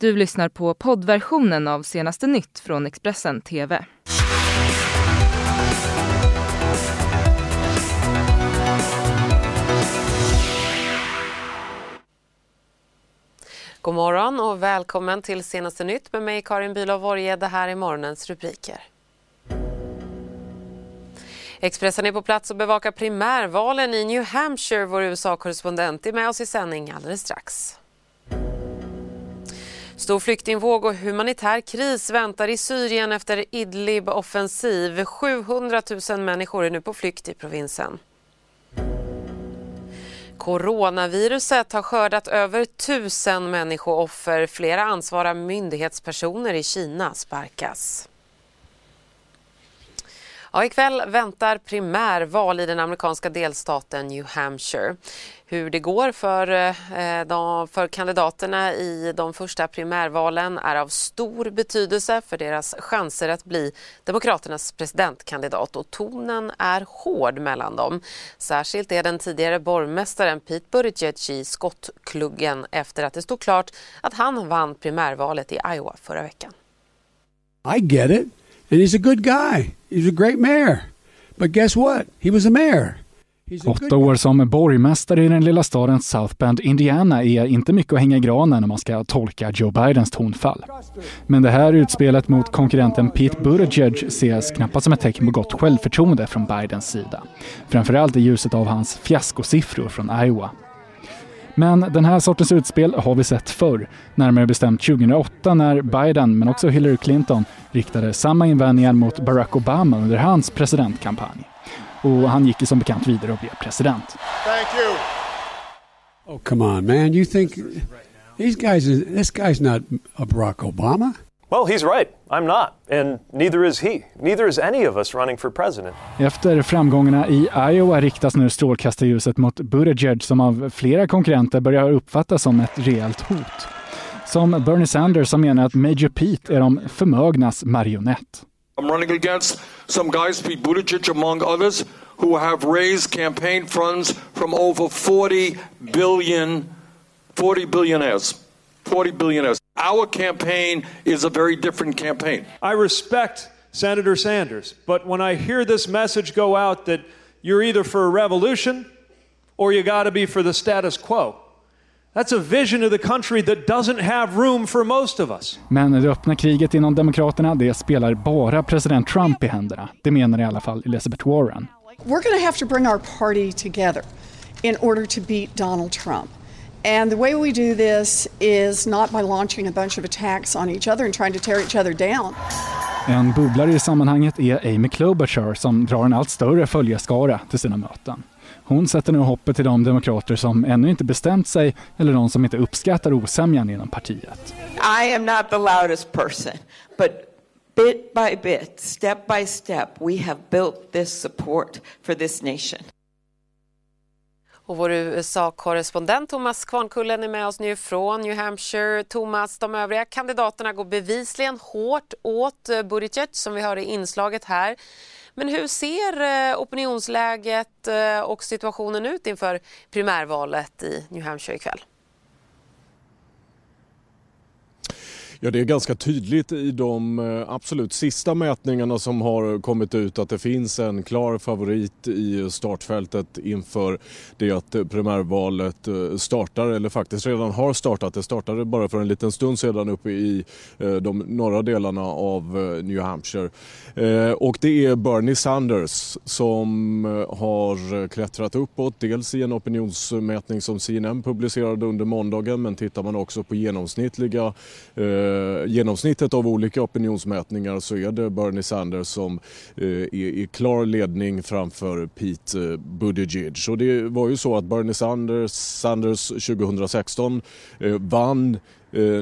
Du lyssnar på poddversionen av senaste nytt från Expressen TV. God morgon och välkommen till senaste nytt med mig Karin Bülow Worge. Det här är morgonens rubriker. Expressen är på plats och bevakar primärvalen i New Hampshire. Vår USA-korrespondent är med oss i sändning alldeles strax. Stor flyktingvåg och humanitär kris väntar i Syrien efter Idlib-offensiv. 700 000 människor är nu på flykt i provinsen. Coronaviruset har skördat över tusen människooffer. Flera ansvariga myndighetspersoner i Kina sparkas. Ja, ikväll väntar primärval i den amerikanska delstaten New Hampshire. Hur det går för, eh, de, för kandidaterna i de första primärvalen är av stor betydelse för deras chanser att bli Demokraternas presidentkandidat och tonen är hård mellan dem. Särskilt är den tidigare borgmästaren Pete Buttigieg i skottkluggen efter att det stod klart att han vann primärvalet i Iowa förra veckan. I get it. And he's a good guy. He's a great mayor. But guess what? He was a mayor. Åtta år som borgmästare i den lilla staden South Bend, Indiana är inte mycket att hänga i granen om man ska tolka Joe Bidens tonfall. Men det här utspelet mot konkurrenten Pete Buttigieg ses knappast som ett tecken på gott självförtroende från Bidens sida. Framförallt i ljuset av hans fiaskosiffror från Iowa. Men den här sortens utspel har vi sett förr, närmare bestämt 2008 när Biden, men också Hillary Clinton, riktade samma invändningar mot Barack Obama under hans presidentkampanj. Och han gick som bekant vidare och blev president. Thank you. Oh, come on, man. You think these guys, this guy's not a Barack Obama? Well, he's right. I'm not. And neither is he. Neither is any of us running for president. Efter framgångarna i Iowa riktas nu strålkastarljuset mot Buttigieg som av flera konkurrenter börjar uppfattas som ett reellt hot. Som Bernie Sanders som menar att Major Pete är de förmögnas marionett. I'm running against some guys, Pete Buttigieg among others, who have raised campaign funds from over 40 billion, 40 billionaires. 40 billionaires. Our campaign is a very different campaign. I respect Senator Sanders, but when I hear this message go out that you're either for a revolution or you got to be for the status quo. That's a vision of the country that doesn't have room for most of us. Men det öppna kriget inom Demokraterna, det spelar bara president Trump i händerna. Det menar i alla fall Elizabeth Warren. We're going to have to bring our party together in order to beat Donald Trump. And the way we do this is not by launching a bunch of attacks on each other and trying to tear each other down. En bubblare i sammanhanget är Amy Klobuchar som drar en allt större följarskara till sina möten. Hon sätter nu hoppet till de demokrater som ännu inte bestämt sig eller de som inte uppskattar osämjan inom partiet. I am not the loudest person, but bit by bit, step by step, we have built this support for this nation. Och vår USA-korrespondent Thomas Kvarnkullen är med oss nu från New Hampshire. Thomas, de övriga kandidaterna går bevisligen hårt åt eh, Buttigieg som vi hörde i inslaget här. Men hur ser eh, opinionsläget eh, och situationen ut inför primärvalet i New Hampshire ikväll? Ja, det är ganska tydligt i de eh, absolut sista mätningarna som har kommit ut att det finns en klar favorit i startfältet inför det att primärvalet eh, startar, eller faktiskt redan har startat. Det startade bara för en liten stund sedan uppe i eh, de norra delarna av New Hampshire. Och det är Bernie Sanders som har klättrat uppåt, dels i en opinionsmätning som CNN publicerade under måndagen, men tittar man också på genomsnittliga eh, Eh, genomsnittet av olika opinionsmätningar så är det Bernie Sanders som eh, är i klar ledning framför Pete eh, Buttigieg. Och det var ju så att Bernie Sanders, Sanders 2016 vann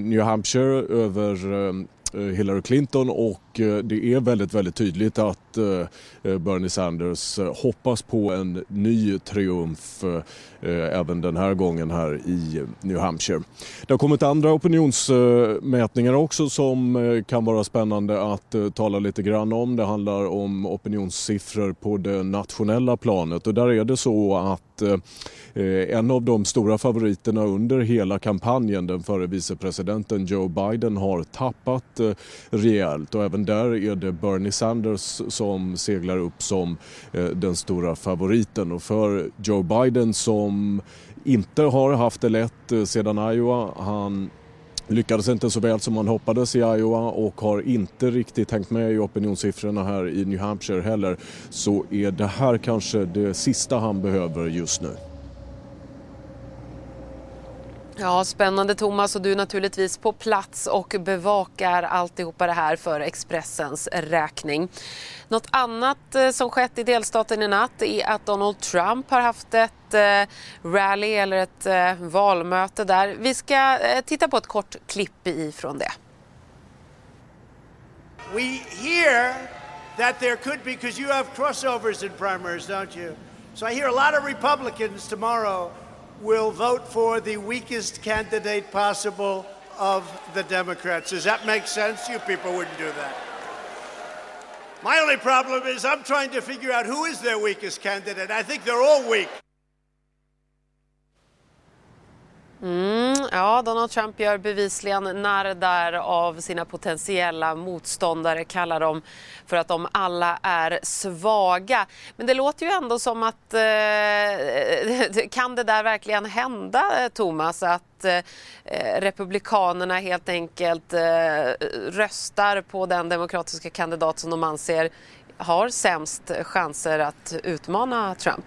New Hampshire över Hillary Clinton och det är väldigt, väldigt tydligt att Eh, eh, Bernie Sanders hoppas på en ny triumf eh, även den här gången här i New Hampshire. Det har kommit andra opinionsmätningar också som kan vara spännande att tala lite grann om. Det handlar om opinionssiffror på det nationella planet och där är det så att en av de stora favoriterna under hela kampanjen, den före vicepresidenten Joe Biden, har tappat rejält och även där är det Bernie Sanders som som seglar upp som eh, den stora favoriten och för Joe Biden som inte har haft det lätt eh, sedan Iowa, han lyckades inte så väl som man hoppades i Iowa och har inte riktigt hängt med i opinionssiffrorna här i New Hampshire heller så är det här kanske det sista han behöver just nu. Ja, spännande Thomas och du är naturligtvis på plats och bevakar alltihopa det här för Expressens räkning. Något annat eh, som skett i delstaten i natt är att Donald Trump har haft ett eh, rally eller ett eh, valmöte där. Vi ska titta på ett kort klipp ifrån det. We hear that there could be, because you have crossovers in primaries, don't you? So I hear a lot of Republicans tomorrow will vote for the weakest candidate possible of the Democrats. Does that make sense? You people wouldn't do that. My only problem is I'm trying to figure out who is their weakest candidate. I think they're all weak. Ja, Donald Trump gör bevisligen narr där av sina potentiella motståndare, kallar dem för att de alla är svaga. Men det låter ju ändå som att eh, kan det där verkligen hända, Thomas, att eh, Republikanerna helt enkelt eh, röstar på den demokratiska kandidat som de anser har sämst chanser att utmana Trump?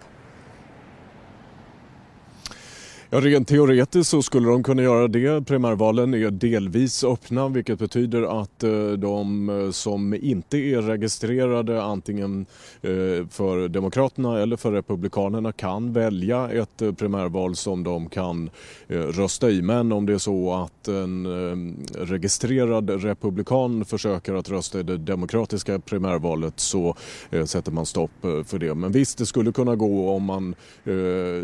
Ja, rent teoretiskt så skulle de kunna göra det. Primärvalen är delvis öppna vilket betyder att eh, de eh, som inte är registrerade antingen eh, för Demokraterna eller för Republikanerna kan välja ett primärval som de kan rösta i. Men om det är så att en registrerad republikan försöker att rösta i det demokratiska primärvalet så sätter man stopp för det. Men visst, det skulle kunna gå om man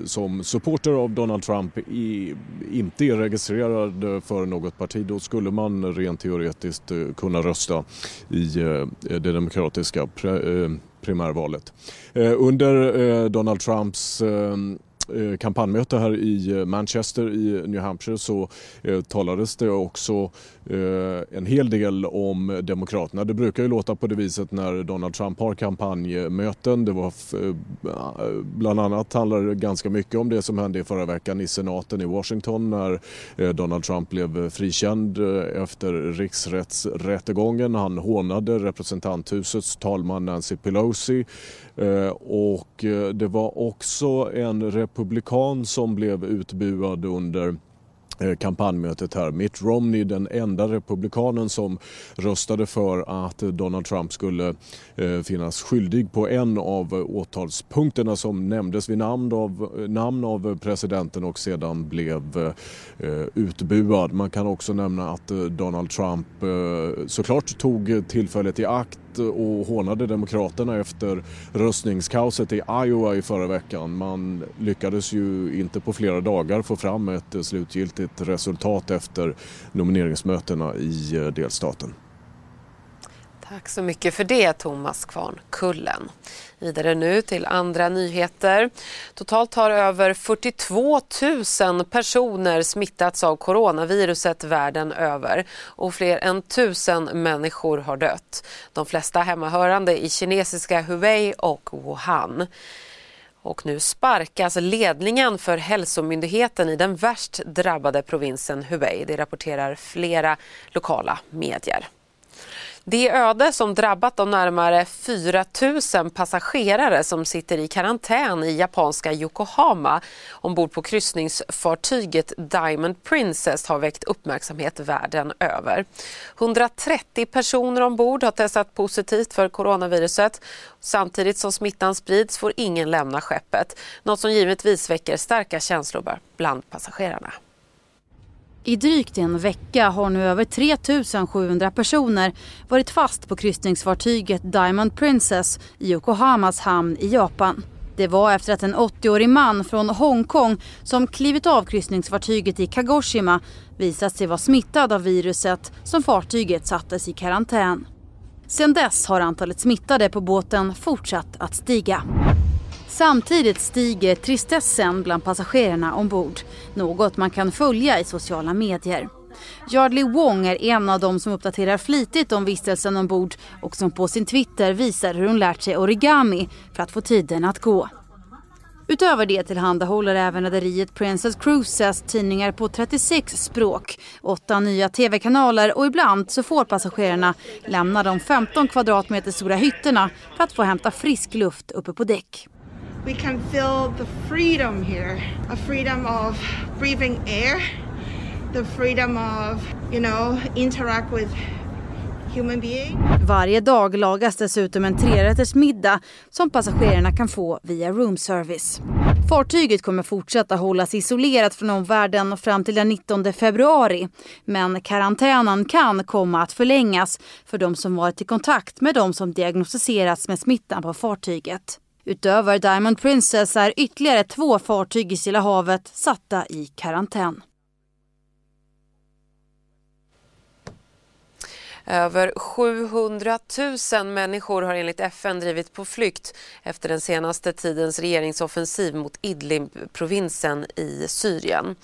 som supporter av Donald Trump Trump i, inte är registrerad för något parti då skulle man rent teoretiskt eh, kunna rösta i eh, det demokratiska eh, primärvalet. Under Donald Trumps Eh, kampanjmöte här i eh, Manchester i New Hampshire så eh, talades det också en hel del om Demokraterna. Det brukar ju låta på det viset när Donald Trump har kampanjmöten. Det var bland annat handlar det ganska mycket om det som hände i förra veckan i senaten i Washington när Donald Trump blev frikänd efter riksrättsrättegången. Han hånade representanthusets talman Nancy Pelosi och det var också en republikan som blev utbuad under eh, kampanjmötet här. Mitt Romney, den enda republikanen som röstade för att Donald Trump skulle eh, finnas skyldig på en av åtalspunkterna som nämndes vid namn av, namn av presidenten och sedan blev eh, utbuad. Man kan också nämna att Donald Trump såklart tog tillfället i akt Eh, och hånade Demokraterna efter röstningskaoset i Iowa i förra veckan. Man lyckades ju inte på flera dagar få fram ett slutgiltigt resultat efter nomineringsmötena i eh, delstaten. Tack så mycket för det, Thomas Kvarnkullen. Vidare nu till andra nyheter. Totalt har över 42 000 personer smittats av coronaviruset världen över och fler än 1000 människor har dött. De flesta hemmahörande i kinesiska Hubei och Wuhan. Och nu sparkas ledningen för hälsomyndigheten i den värst drabbade provinsen Hubei. Det rapporterar flera lokala medier. Det öde som drabbat de närmare 4 000 passagerare som sitter i karantän i japanska Yokohama ombord på kryssningsfartyget Diamond Princess har väckt uppmärksamhet världen över. 130 personer ombord har testat positivt för coronaviruset. Samtidigt som smittan sprids får ingen lämna skeppet, något som givetvis väcker starka känslor bland passagerarna. I drygt en vecka har nu över 3 700 personer varit fast på kryssningsfartyget Diamond Princess i Yokohamas hamn i Japan. Det var efter att en 80-årig man från Hongkong som klivit av kryssningsfartyget i Kagoshima visat sig vara smittad av viruset som fartyget sattes i karantän. Sedan dess har antalet smittade på båten fortsatt att stiga. Samtidigt stiger tristessen bland passagerarna ombord. Något man kan följa i sociala medier. Yardley Wong är en av dem som uppdaterar flitigt om vistelsen ombord och som på sin Twitter visar hur hon lärt sig origami för att få tiden att gå. Utöver det tillhandahåller även rederiet Princess Cruises tidningar på 36 språk, åtta nya tv-kanaler och ibland så får passagerarna lämna de 15 kvadratmeter stora hytterna för att få hämta frisk luft uppe på däck. We can feel the freedom here, a freedom of breathing air, the freedom of, you know, interact with human being. Varje dag lagas dessutom en trerätters middag som passagerarna kan få via room service. Fartyget kommer fortsätta hållas isolerat från omvärlden fram till den 19 februari. Men karantänen kan komma att förlängas för de som varit i kontakt med de som diagnostiserats med smittan på fartyget. Utöver Diamond Princess är ytterligare två fartyg i Stilla havet satta i karantän. Över 700 000 människor har enligt FN drivit på flykt efter den senaste tidens regeringsoffensiv mot Idlib-provinsen i Syrien.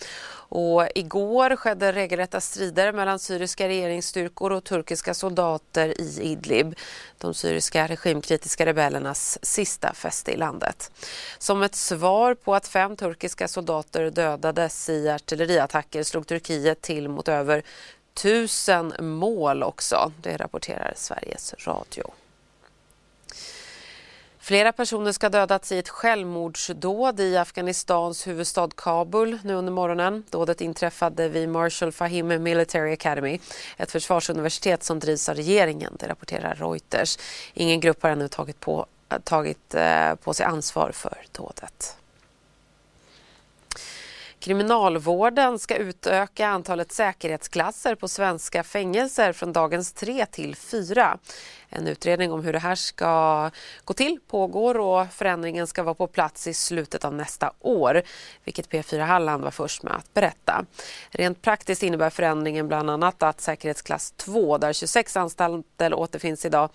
Och igår skedde regelrätta strider mellan syriska regeringsstyrkor och turkiska soldater i Idlib, de syriska regimkritiska rebellernas sista fäste i landet. Som ett svar på att fem turkiska soldater dödades i artilleriattacker slog Turkiet till mot över tusen mål också. Det rapporterar Sveriges Radio. Flera personer ska ha dödats i ett självmordsdåd i Afghanistans huvudstad Kabul nu under morgonen. Dådet inträffade vid Marshall Fahim Military Academy, ett försvarsuniversitet som drivs av regeringen, det rapporterar Reuters. Ingen grupp har ännu tagit på, tagit eh, på sig ansvar för dådet. Kriminalvården ska utöka antalet säkerhetsklasser på svenska fängelser från dagens tre till fyra. En utredning om hur det här ska gå till pågår och förändringen ska vara på plats i slutet av nästa år, vilket P4 Halland var först med att berätta. Rent praktiskt innebär förändringen bland annat att säkerhetsklass 2, där 26 anstalter återfinns idag,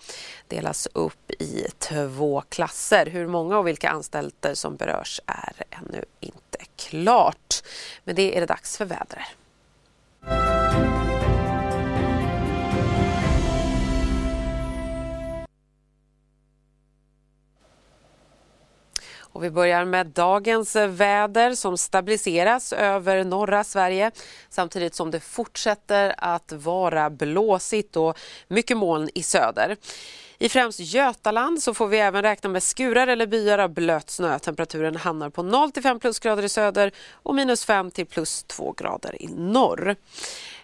delas upp i två klasser. Hur många och vilka anstalter som berörs är ännu inte klart. Men det är det dags för vädret. Och vi börjar med dagens väder som stabiliseras över norra Sverige samtidigt som det fortsätter att vara blåsigt och mycket moln i söder. I främst Götaland så får vi även räkna med skurar eller byar av blöt snö. Temperaturen hamnar på 0 till 5 plusgrader i söder och minus 5 till plus 2 grader i norr.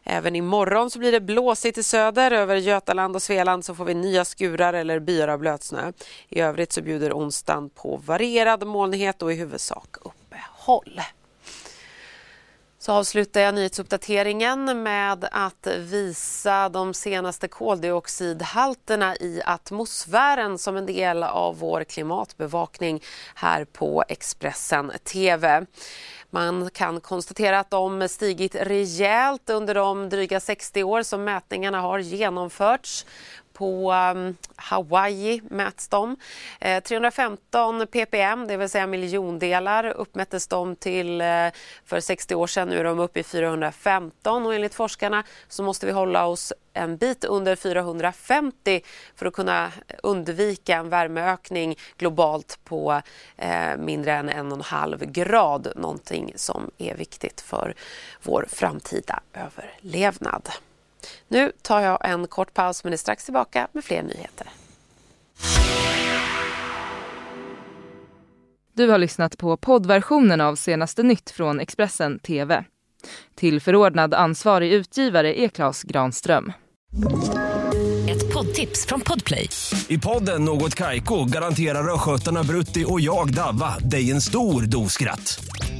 Även imorgon så blir det blåsigt i söder. Över Götaland och Svealand så får vi nya skurar eller byar av blötsnö. I övrigt så bjuder onsdagen på varierad molnighet och i huvudsak uppehåll. Så avslutar jag nyhetsuppdateringen med att visa de senaste koldioxidhalterna i atmosfären som en del av vår klimatbevakning här på Expressen TV. Man kan konstatera att de stigit rejält under de dryga 60 år som mätningarna har genomförts. På um, Hawaii mäts de. Eh, 315 ppm, det vill säga miljondelar, uppmättes de till eh, för 60 år sedan. Nu är de uppe i 415 och enligt forskarna så måste vi hålla oss en bit under 450 för att kunna undvika en värmeökning globalt på eh, mindre än en och en halv grad. Någonting som är viktigt för vår framtida överlevnad. Nu tar jag en kort paus men är strax tillbaka med fler nyheter. Du har lyssnat på poddversionen av senaste nytt från Expressen TV. Till förordnad ansvarig utgivare är Klas Granström. Ett poddtips från Podplay. I podden Något Kaiko garanterar östgötarna Brutti och jag, Davva, dig en stor dos skratt.